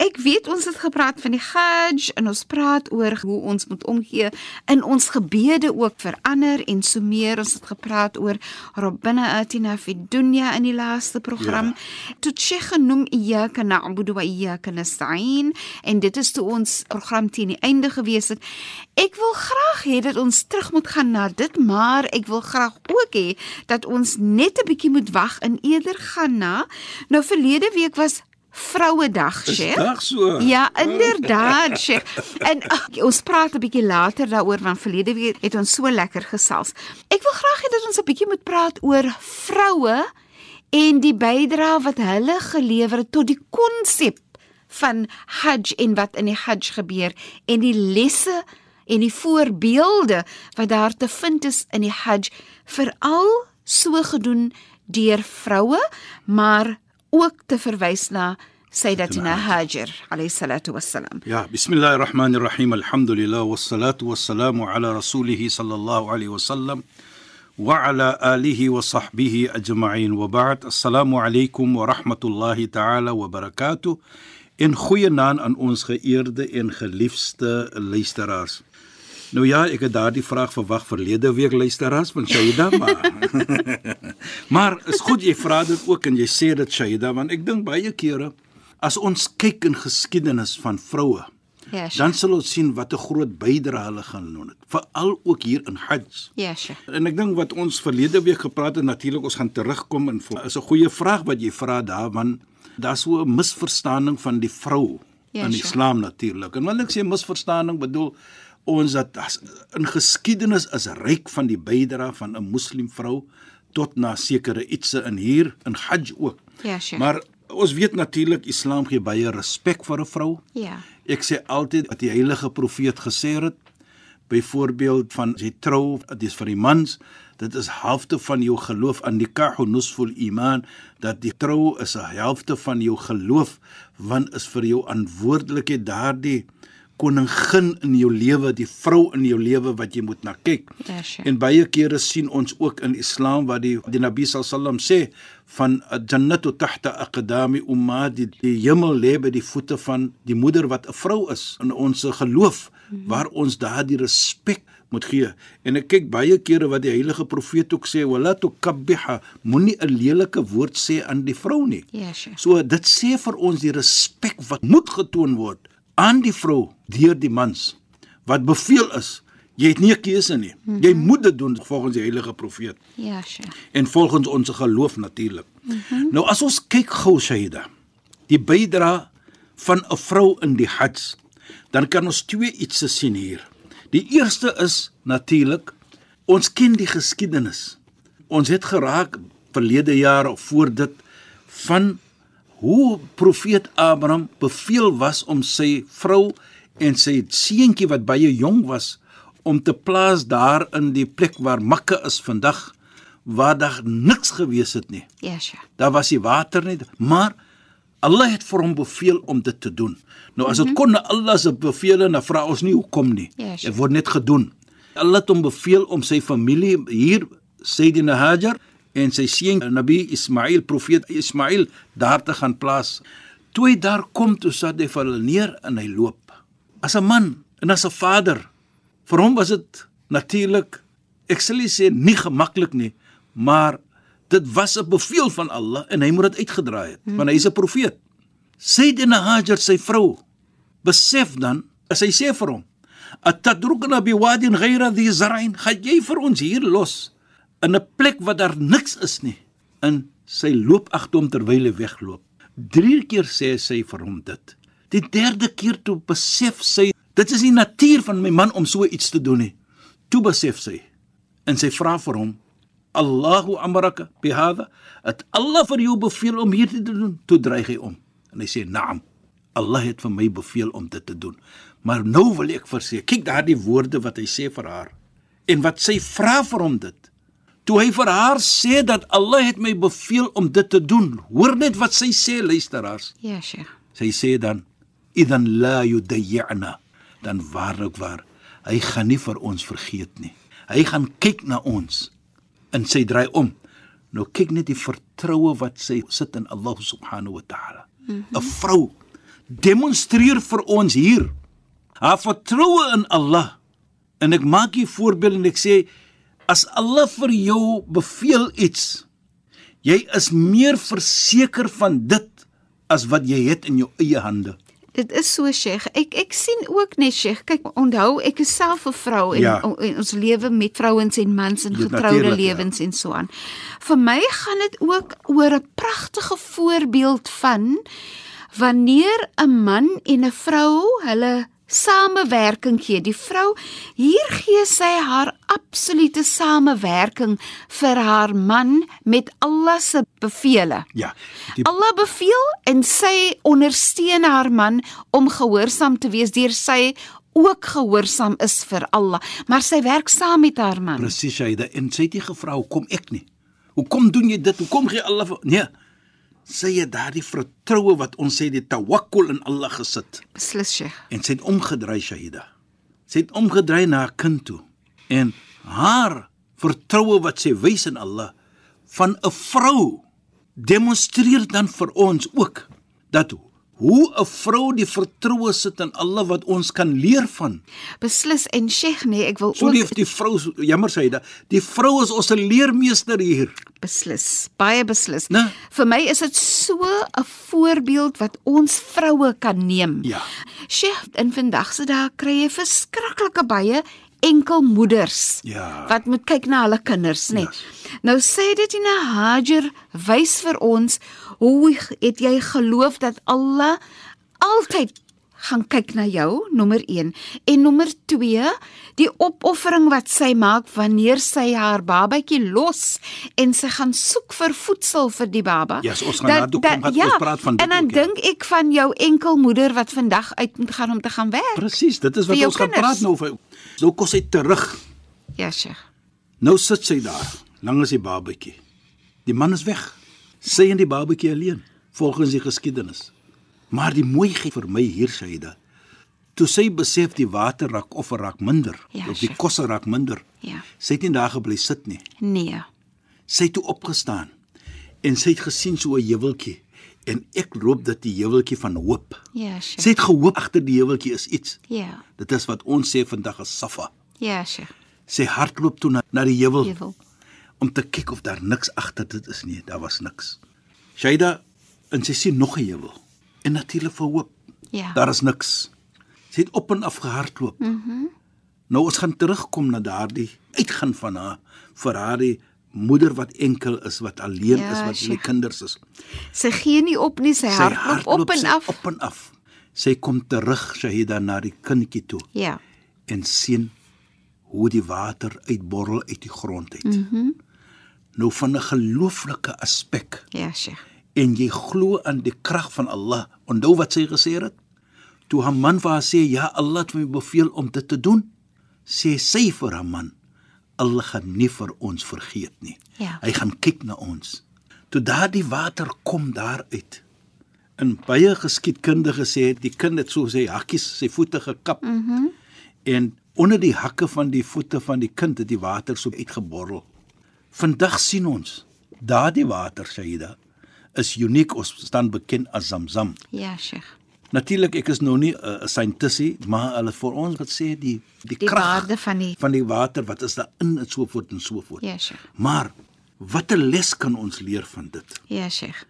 ek weet ons het gepraat van die Hajj en ons praat oor hoe ons moet omgee in ons gebede ook verander en so meer. Ons het gepraat oor Rabbana atina fid dunya in die laaste program. Ja. Tot Sheikh genoem iyyaka na'budu wa iyyaka nasta'in en dit is toe ons program teen die einde gewees het. Ek wil graag hê dat ons terug moet gaan na dit, maar ek wil graag ook hê dat ons net 'n bietjie moet wag en eerder gaan na nou verlede week was Vrouedag, Sheikh. Dag so. Ja, inderdaad, Sheikh. En ach, ons praat 'n bietjie later daaroor want verlede week het ons so lekker gesels. Ek wil graag hê dat ons 'n bietjie moet praat oor vroue en die bydrae wat hulle gelewer het tot die konsep van Hajj en wat in die Hajj gebeur en die lesse en die voorbeelde wat daar te vind is in die Hajj veral so gedoen deur vroue maar ook te verwys na Sayyidatina Hajar alayhi salatu wassalam. Ja, bismillahirrahmanirrahim. Alhamdulillah wassalatu wassalamu ala rasulih sallallahu alayhi wasallam wa ala alihi wa sahbihi ajma'in wa ba'd. Assalamu alaykum wa rahmatullahi ta'ala wa barakatuh. In goeie naam aan ons geëerde en geliefde luisteraars. Nou ja, ek het daardie vraag verwag verlede week luisteraars van Shaida maar. maar is goed jy vra dit ook en jy sê dit Shaida want ek dink baie kere as ons kyk in geskiedenis van vroue Ja, Sheikh. dan sal ons sien wat 'n groot bydrae hulle gaan doen het, veral ook hier in Hajj. Ja, Sheikh. En ek dink wat ons verlede week gepraat het, natuurlik ons gaan terugkom en is 'n goeie vraag wat jy vra daar want daar's so 'n misverstaaning van die vrou Ja, in. Islam natuurlik. En wanneer ek sê misverstaaning, bedoel ons dat as, in geskiedenis is ryk van die bydrae van 'n moslimvrou tot na sekere ietsie in hier in Hajj ook. Ja, Sheikh. Maar ons weet natuurlik Islam gee baie respek vir 'n vrou. Ja. Ek sê altyd wat die heilige profeet gesê het, byvoorbeeld van jy trou, dit is vir die mans, dit is halfte van jou geloof aan nikahu nusful iman, dat die trou is 'n helfte van jou geloof, want is vir jou verantwoordelikheid daardie koningin in jou lewe, die vrou in jou lewe wat jy moet na kyk. Ja, Sheikh. En baie kere sien ons ook in Islam wat die die Nabi sallam sê van jannatu tahta aqdami ummat die, die hemel lê by die voete van die moeder wat 'n vrou is in ons geloof waar ons daardie respek moet gee. En ek kyk baie kere wat die heilige profeet ook sê wala tukabbiha moenie 'n lelike woord sê aan die vrou nie. Ja, Sheikh. So dit sê vir ons die respek wat moet getoon word aan die vrou deur die mans wat beveel is. Jy het nie 'n keuse nie. Mm -hmm. Jy moet dit doen volgens die heilige profeet Ja, Sheikh. en volgens ons geloof natuurlik. Mm -hmm. Nou as ons kyk gou Shaida, die bydra van 'n vrou in die Hajj, dan kan ons twee iets sien hier. Die eerste is natuurlik ons ken die geskiedenis. Ons het geraak verlede jaar of voor dit van hoe profeet Abraham beveel was om sy vrou en sy seentjie wat baie jong was om te plaas daar in die plek waar Mekka is vandag waar daar niks gewees het nie. Ja, Sheikh. Daar was nie water nie, maar Allah het vir hom beveel om dit te doen. Nou as dit mm -hmm. kon na Allah se beveel en dan vra ons nie hoekom nie. Ja, sure. Dit word net gedoen. Allah het hom beveel om sy familie hier Sayyidina Hajar en sy seun Nabi Ismail profeet Ismail daar te gaan plaas. Toe hy daar kom, toe sit hy vir hulle neer en hy loop. As 'n man en as 'n vader. Vir hom was dit natuurlik ek sal nie sê nie gemaklik nie, maar dit was 'n bevel van Allah en hy moet dit uitgedraai het, hmm. want hy is 'n profeet. Sayyidina Hajar sy vrou besef dan, as hy sê vir hom, Atadrukna biwadin ghayra dhi zar'in. Gaan jy vir ons hier los in 'n plek waar daar niks is nie. In sy loop agter hom terwyl hy wegloop. Drie keer sê sy vir hom dit. Die derde keer toe besef sy dit is nie natuur van my man om so iets te doen nie. Toe besef sy en sy vra vir hom Allahu amaraka bihadha at Allah vir jou beveel om hierdie te doen toe dreig hy om en hy sê naam Allah het vir my beveel om dit te doen maar nou wil ek sê kyk daardie woorde wat hy sê vir haar en wat sy vra vir hom dit toe hy vir haar sê dat Allah het my beveel om dit te doen hoor net wat sy sê luisteraars. Ja, Sheikh. sy sê dan idan la yudayyana dan waarlik waar hy gaan nie vir ons vergeet nie. Hy gaan kyk na ons en sy draai om. Nou kyk net die vertroue wat sy sit in Allah subhanahu wa taala. 'n mm -hmm. vrou demonstreer vir ons hier haar vertroue in Allah. En ek maak hier voorbeeld en ek sê as Allah vir jou beveel iets jy is meer verseker van dit as wat jy het in jou eie hande Dit is so Sheikh. Ek ek sien ook net Sheikh. Kyk, onthou ek is self 'n vrou en, Ja. en ons lewe met vrouens en mans en Dit getroude ja. lewens en so aan. Vir my gaan dit ook oor 'n pragtige voorbeeld van wanneer 'n man en 'n vrou hulle samewerking gee. Die vrou hier gee sy haar absolute samewerking vir haar man met Allah se bevele. ja die Allah beveel en sy ondersteun haar man om gehoorsaam te wees deur sy ook gehoorsaam is vir Allah, maar sy werk saam met haar man. Presies, Shaida. En sy het nie gevra hoekom ek nie. Hoekom doen jy dit? Hoekom gee Allah vir Nee. Sy het daardie vertroue wat ons sê die tawakkul in Allah gesit Beslis Sheikh. en sy het omgedry Shaida. Sy het omgedry na haar kind toe en haar vertroue wat sy wys in Allah van 'n vrou demonstreer dan vir ons ook dat hoe 'n vrou die vertroue sit in Allah wat ons kan leer van. Beslis en Sheikh nee, ek wil So ook die die vrou jammer sê dit, die vrou is ons leermeester hier. Beslis, baie beslis. Né? Vir my is dit so 'n voorbeeld wat ons vroue kan neem. Ja. Sheikh, in vandag se dae kry jy verskriklike baie enkelmoeders Ja. wat moet kyk na hulle kinders, nê. Yes. Nou sê dit in 'n Hajar wys vir ons hoe het jy geloof dat Allah altyd gaan kyk na jou, nommer 1. En nommer 2, die opoffering wat sy maak wanneer sy haar babatjie los en sy gaan soek vir voedsel vir die baba. Ja, so ons gaan daartoe kom, gaan ja, ons praat van dit En dan ja. dink ek van jou enkelmoeder wat vandag uit moet gaan om te gaan werk. Presies, dit is wat ons gaan kinders. praat nou vir. Nou kom sy terug. Ja, Sheikh. Nou sit sy daar, langs die babatjie. Die man is weg. Sy en die babatjie alleen, volgens die geskiedenis. Maar die mooiheid vir my hier dit. Toe sy besef die water raak of raak minder, Ja, of die kosse raak minder. Ja. Sy het nie daar gebly sit nie. Nee. Sy het toe opgestaan en sy het gesien so 'n heuweltjie en ek loop dat die heuweltjie van hoop. Ja. Sy het gehoop agter die heuweltjie is iets. Ja. Dit is wat ons sê vandag is safa. Ja, Sheikh. Sy hardloop toe na, na die heuwel wil. om te kyk of daar niks agter dit is nie. Daar was niks. Shaida en sy sien nog 'n heuwel. En natuurlik verhoop. Ja. Daar is niks. Sy het op en af gehardloop. Mhm. Mm nou ons gaan terugkom na daardie uitgaan van haar vir haar die moeder wat enkel is, wat alleen Ja, is, wat sure. nie kinders is. Sy gee nie op nie, sy Sy hardloop op en sy af. Op en af. Sy kom terug Shahida na die kindjie toe Ja. en sien hoe die water uitborrel uit die grond uit. Mhm. Mm nou van 'n gelooflike aspek Ja, Sheikh. En jy glo aan die krag van Allah. Onthou wat sy gesê het? Toe haar man vir haar sê, "Ja, Allah het my beveel om dit te doen." Sê sy vir haar man, "Allah gaan nie vir ons vergeet nie. Ja. Hy gaan kyk na ons." Toe daardie water kom daar uit. In baie geskiedkundiges sê die kind het so sy hakkies, sy voete gekap. Mhm. Mm en onder die hakke van die voete van die kind het die water so uitgeborrel. Vandag sien ons daardie water Shaida is uniek ons staan bekend as Zamzam. Ja, Sheikh. Natuurlik ek is nou nie 'n uh, scientistie, maar hulle vir ons wat sê die die, Die krag van die van die water wat is daar in en so voort en so voort. Ja, Sheikh. Maar watter les kan ons leer van dit? Ja, Sheikh.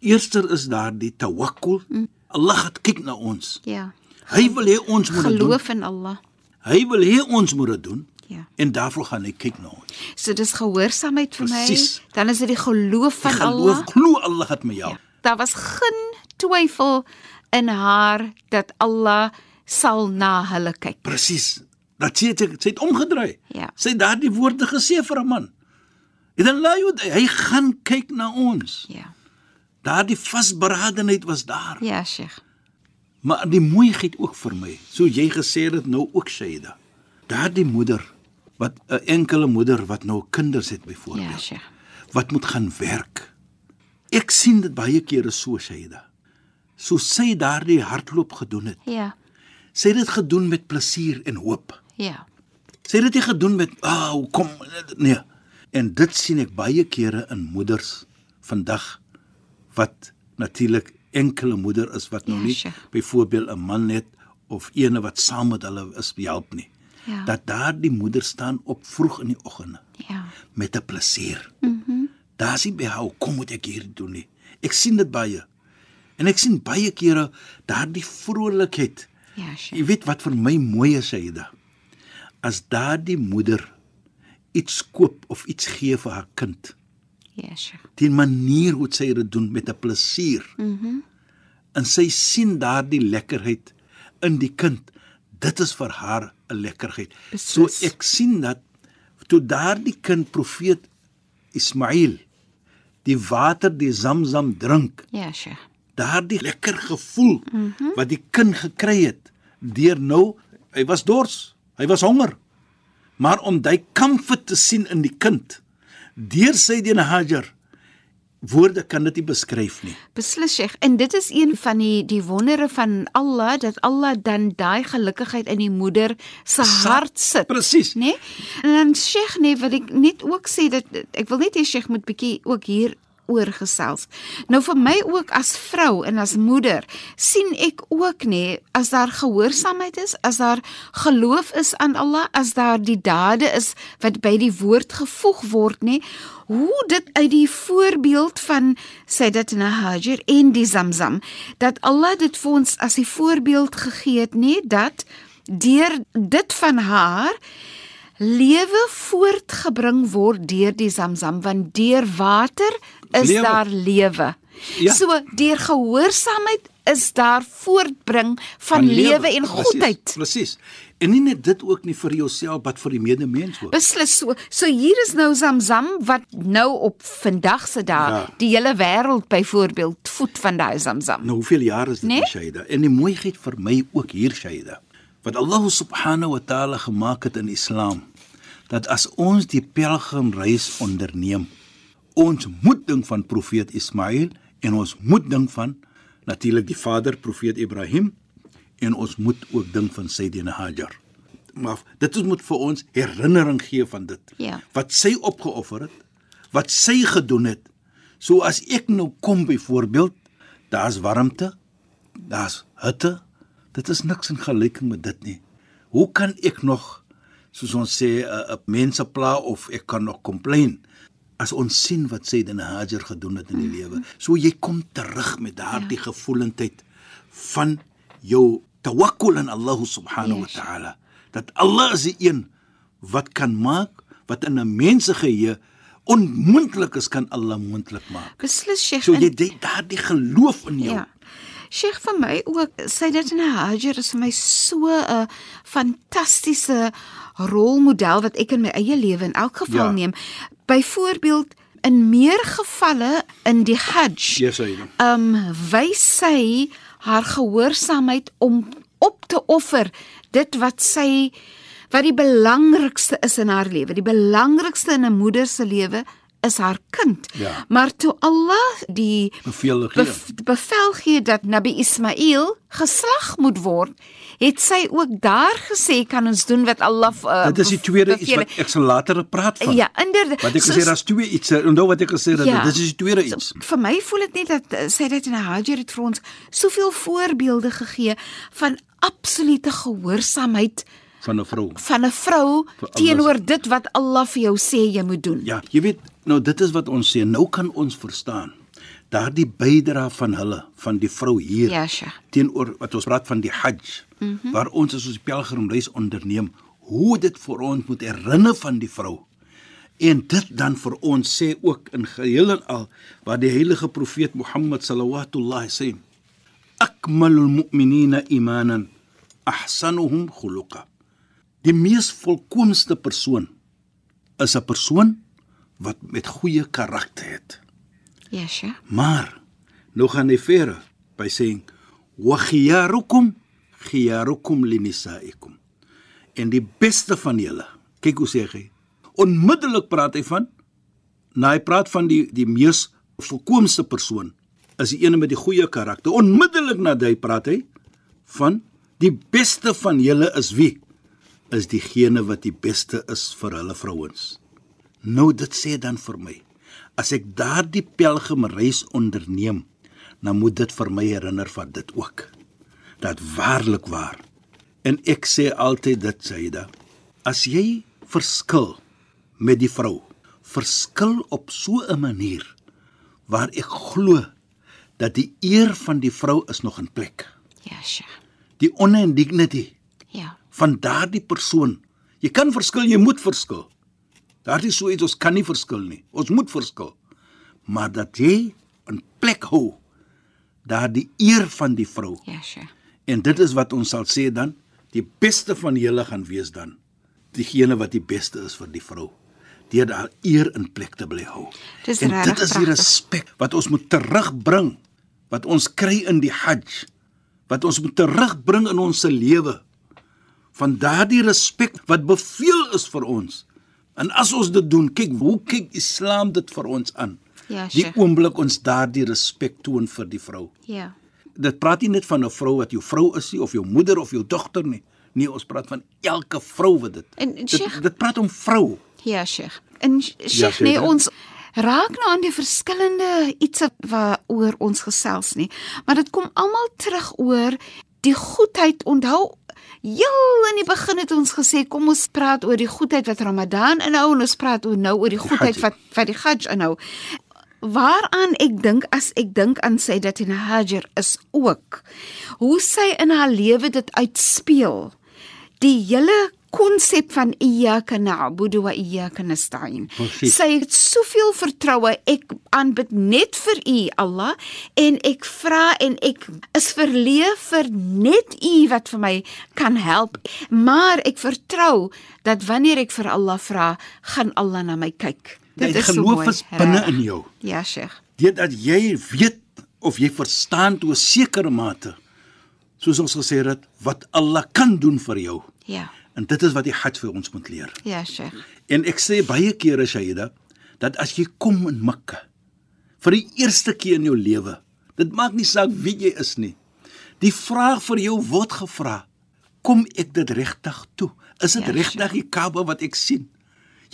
Eerster is daar die tawakkul. Mm. Allah het kyk na ons. Ja. Hy wil hê ons moet. Geloof in Allah. Hy wil hê ons moet dit doen Ja. en daarvoor gaan hy kyk na ons. So dis gehoorsaamheid vir my. Dan is dit die geloof van Die geloof, Allah. glo Allah het met jou. Ja. Daar was geen twyfel in haar dat Allah sal na hulle kyk. Presies. Dat sê sy sy het omgedraai. Ja. Sy het daardie woorde gesê vir 'n man. En dan laai hy hy gaan kyk na ons. Ja. Daardie vasberadenheid was daar. Ja, Sheikh. Maar die mooiheid ook vir my. So jy gesê het nou ook Shaida. Daardie moeder wat 'n enkele moeder wat nou kinders het byvoorbeeld. Ja, Sheikh. wat moet gaan werk. Ek sien dit baie kere so Shaida. So sy daardie hardloop gedoen het. Ja. Sy het dit gedoen met plesier en hoop. Ja. Sy het dit nie gedoen met ah, oh, kom nee. En dit sien ek baie kere in moeders vandag wat natuurlik enkele moeder is wat nou Ja, nie Sheikh. byvoorbeeld 'n man het of ene wat saam met hulle is help nie. Ja. Dat daardie moeder staan op vroeg in die oggende Ja. met 'n plesier. Mhm. Mm Daar's nie behou kom moet ek hier doen nie. Ek sien dit baie. En ek sien baie kere daardie vrolikheid. Ja, Jy Sheikh. weet wat vir my mooi is, Saida. As daardie moeder iets koop of iets gee vir haar kind, Ja, Sheikh. die manier hoe sy dit doen met 'n plesier. Mhm. Mm en sy sien daardie lekkerheid in die kind. Dit is vir haar 'n lekkerheid. So Beslis. ek sien dat toe daardie kind profeet Ismail die water die Zamzam drink, Ja, Sheikh. daardie lekker gevoel mm -hmm. wat die kind gekry het deur nou hy was dors, hy was honger. Maar om daai comfort te sien in die kind deur sy die Hajar woorde kan dit nie beskryf nie. Beslis Sheikh. En dit is een van die die wondere van Allah dat Allah dan daai gelukigheid in die moeder se hart sit. Presies. Né? Nee? En dan Sheikh nee, wat ek net ook sê dat ek wil net hê Sheikh moet bietjie ook hier oor gesels. Nou vir my ook as vrou en as moeder sien ek ook nê as daar gehoorsaamheid is, as daar geloof is aan Allah, as daar die dade is wat by die woord gevoeg word nê, hoe dit uit die voorbeeld van Sayyidatina Hajar en die Zamzam dat Allah dit vir ons as die voorbeeld gegee het nê dat deur dit van haar lewe voortgebring word deur die Zamzam want deur water is Lewe. daar lewe. Ja. So deur gehoorsaamheid is daar voortbring van, van lewe en goedheid. Presies. En nie net dit ook nie vir jouself, maar vir die medemens ook. Beslis so. So hier is nou Zamzam wat nou op vandag se dag Ja. die hele wêreld byvoorbeeld voed van daai Zamzam. Nou hoeveel jaar is dit Nee? Shaida? En die mooiheid vir my ook hier Shaida. Wat Allah subhanahu wa taala gemaak het in Islam dat as ons die pelgrimreis onderneem, ons moet dink van profeet Ismail en ons moet dink van natuurlik die vader profeet Ibrahim en ons moet ook dink van Sayyidina Hajar. Maar dit is moet vir ons herinnering gee van dit. Ja. Wat sy opgeoffer het, wat sy gedoen het. So as ek nou kom byvoorbeeld, daar's warmte, daar's hitte. Dit is niks in gelyking met dit nie. Hoe kan ek nog soos ons sê 'n uh, mense pla of ek kan nog complain as ons sien wat Dan Hajar gedoen het in die lewe. So jy kom terug met daardie ja. gevoelendheid van jou tawakkul in Allah subhanahu Yes. wa ta'ala. Dat Allah is die een wat kan maak wat in 'n mens se geheue onmoontlik is kan Allah moontlik maak. Beslis Sheikh. So jy het daardie geloof in jou. Ja. Sheikh vir my ook sê dit in Hajar is vir my so 'n fantastiese rolmodel wat ek in my eie lewe in elk geval Ja. neem. Byvoorbeeld in meer gevalle in die Hajj. Yes, hy. um wys sy haar gehoorsaamheid om op te offer dit wat sy wat die belangrikste is in haar lewe. Die belangrikste in 'n moeder se lewe is haar kind. Ja. Maar toe Allah die Beveel gee. bev bevel gee dat Nabi Ismail geslag moet word, het sy ook daar gesê kan ons doen wat Allah uh, Dit is die tweede iets beveel wat ek sal later praat van. Ja, inderdaad. Wat ek So- gesê daar's twee iets. eh, Onthou wat ek gesê het, Ja. dit is die tweede iets. So, vir my voel dit net dat uh, sy dit in Hajar het vir ons soveel voorbeelde gegee van absolute gehoorsaamheid van 'n vrou. van 'n vrou teenoor dit wat Allah vir jou sê jy moet doen. Ja, jy weet, nou dit is wat ons sê. Nou kan ons verstaan daardie bydra van hulle van die vrou hier Ja, Sheikh. teenoor wat ons praat van die Hajj mm -hmm. waar ons as ons pelgrimreis onderneem hoe dit vir ons moet herinner van die vrou en dit dan vir ons sê ook in geheel en al waar die heilige profeet Mohammed sallallahu sê akmalul mu'minina imanan ahsanuhum khuluqa die mees volkoomste persoon is 'n persoon wat met goeie karakter het Ja, Sheikh. Maar nou gaan hy verder by sê wa khiyarukum khiyarukum linisaikum. En die beste van julle. Kyk hoe sê hy. Onmiddellik praat hy van nou hy praat van die die mees volkoomste persoon is die ene met die goeie karakter. Onmiddellik na hy praat hy van die beste van julle is wie? Is diegene wat die beste is vir hulle vrouens. Nou dit sê dan vir my as ek daardie pelgrimreis onderneem, dan moet dit vir my herinner van dit ook. Dat waarlik waar. En ek sê altyd dit Saida, as jy verskil met die vrou, verskil op so 'n manier waar ek glo dat die eer van die vrou is nog in plek. Ja, Sheikh. Die honor and dignity Ja. Van daardie persoon. Jy kan verskil, jy moet verskil. Daar is so iets ons kan nie verskil nie. Ons moet verskil. Maar dat jy 'n plek hou daardie eer van die vrou. Ja, Sheikh. En dit is wat ons sal sê dan, die beste van julle gaan wees dan diegene wat die beste is vir die vrou. Deur daar eer in plek te bly hou. Dis en dit is die respek wat ons moet terugbring wat ons kry in die Hajj wat ons moet terugbring in ons se lewe van daardie respek wat beveel is vir ons. En as ons dit doen, kyk hoe kyk Islam dit vir ons aan. Ja, Die Sheikh. oomblik ons daardie respek toon vir die vrou. Ja. Dit praat nie net van 'n vrou wat jou vrou is nie of jou moeder of jou dogter nie. Nee, ons praat van elke vrou wat dit. En- en Sheikh- dit, dit praat om vrou. Ja, Sheikh. En Sheikh, Ja, ja, nee, Sheikh. ons raak nou aan die verskillende ietsie waaroor ons gesels nie, maar dit kom almal terug oor die goedheid. Onthou heel in die begin het ons gesê kom ons praat oor die goedheid wat Ramadan inhou en ons praat oor nou oor die goedheid Hajj. wat wat die Hajj inhou. Waaraan ek dink as ek dink aan Sayyidatina Hajar is ook hoe sy in haar lewe dit uitspeel. Die hele konsep van iyyaka na'budu wa iyyaka nasta'in. Sy het soveel vertroue. Ek aanbid net vir U, Allah, en ek vra en ek is verleë vir net U wat vir my kan help. Maar ek vertrou dat wanneer ek vir Allah vra, gaan Allah na my kyk. Die so geloof mooi, is binne reg. in jou. Ja, Sheikh. Deurdat jy weet of jy verstaan tot 'n sekere mate soos ons gesê het wat Allah kan doen vir jou. Ja. En dit is wat die Hajj vir ons moet leer. Ja, Sheikh. En ek sê baie kere Shaida dat as jy kom in Mekka vir die eerste keer in jou lewe, dit maak nie saak wie jy is nie. Die vraag vir jou word gevra: Kom ek dit regtig toe? Is dit Ja, regtig die Kaaba wat ek sien?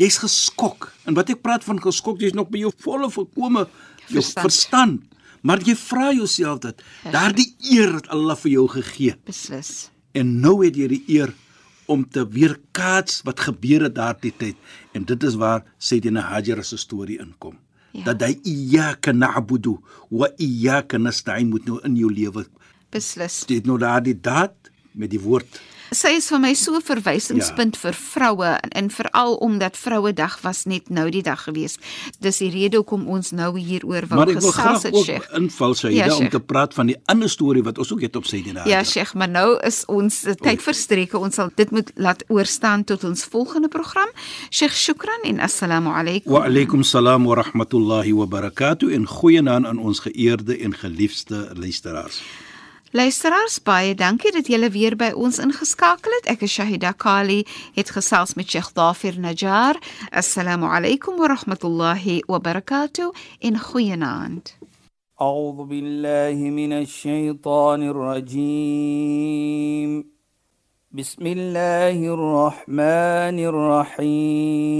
Jy's geskok. En wat ek praat van geskok, jy's nog by jou volle volkome jou Verstand. verstand. Maar jy vra jouself dat daardie eer wat Allah vir jou gegee Beslis. en nou het jy die eer om te weerkaats wat gebeur het daardie tyd en dit is waar Sayyidina Hajar se storie inkom Ja. dat hy iyyaka na'budu wa iyyaka nasta'in moet nou in jou lewe Beslis. dit nou daardie daad met die woord Sy is vir my so 'n verwysingspunt ja. vir vroue en, en veral omdat Vrouedag was net nou die dag gewees. Dis die rede hoekom ons nou hieroor wou maar ek wil gesels graag het, ook Sheikh. inval Sayyida Ja, om Sheikh. te praat van die ander storie wat ons ook het op Sayyidina Ja, Hajar. Sheikh, maar nou is ons tyd verstreke. Ons sal dit moet laat oorstaan tot ons volgende program. Sheikh, shukran en assalamu alaykum. Wa alaykum salaam wa rahmatullahi wa barakatuh en goeienaand aan ons geëerde en geliefde luisteraars. Luisteraars, baie dankie dat julle weer by ons ingeskakel het. Ek is Shahida Kali, het gesels met Sheikh Dafir Najjar. Assalamu alaykum wa rahmatullahi wa barakatuh en goeienaand. أعوذ بالله من الشيطان الرجيم بسم الله الرحمن الرحيم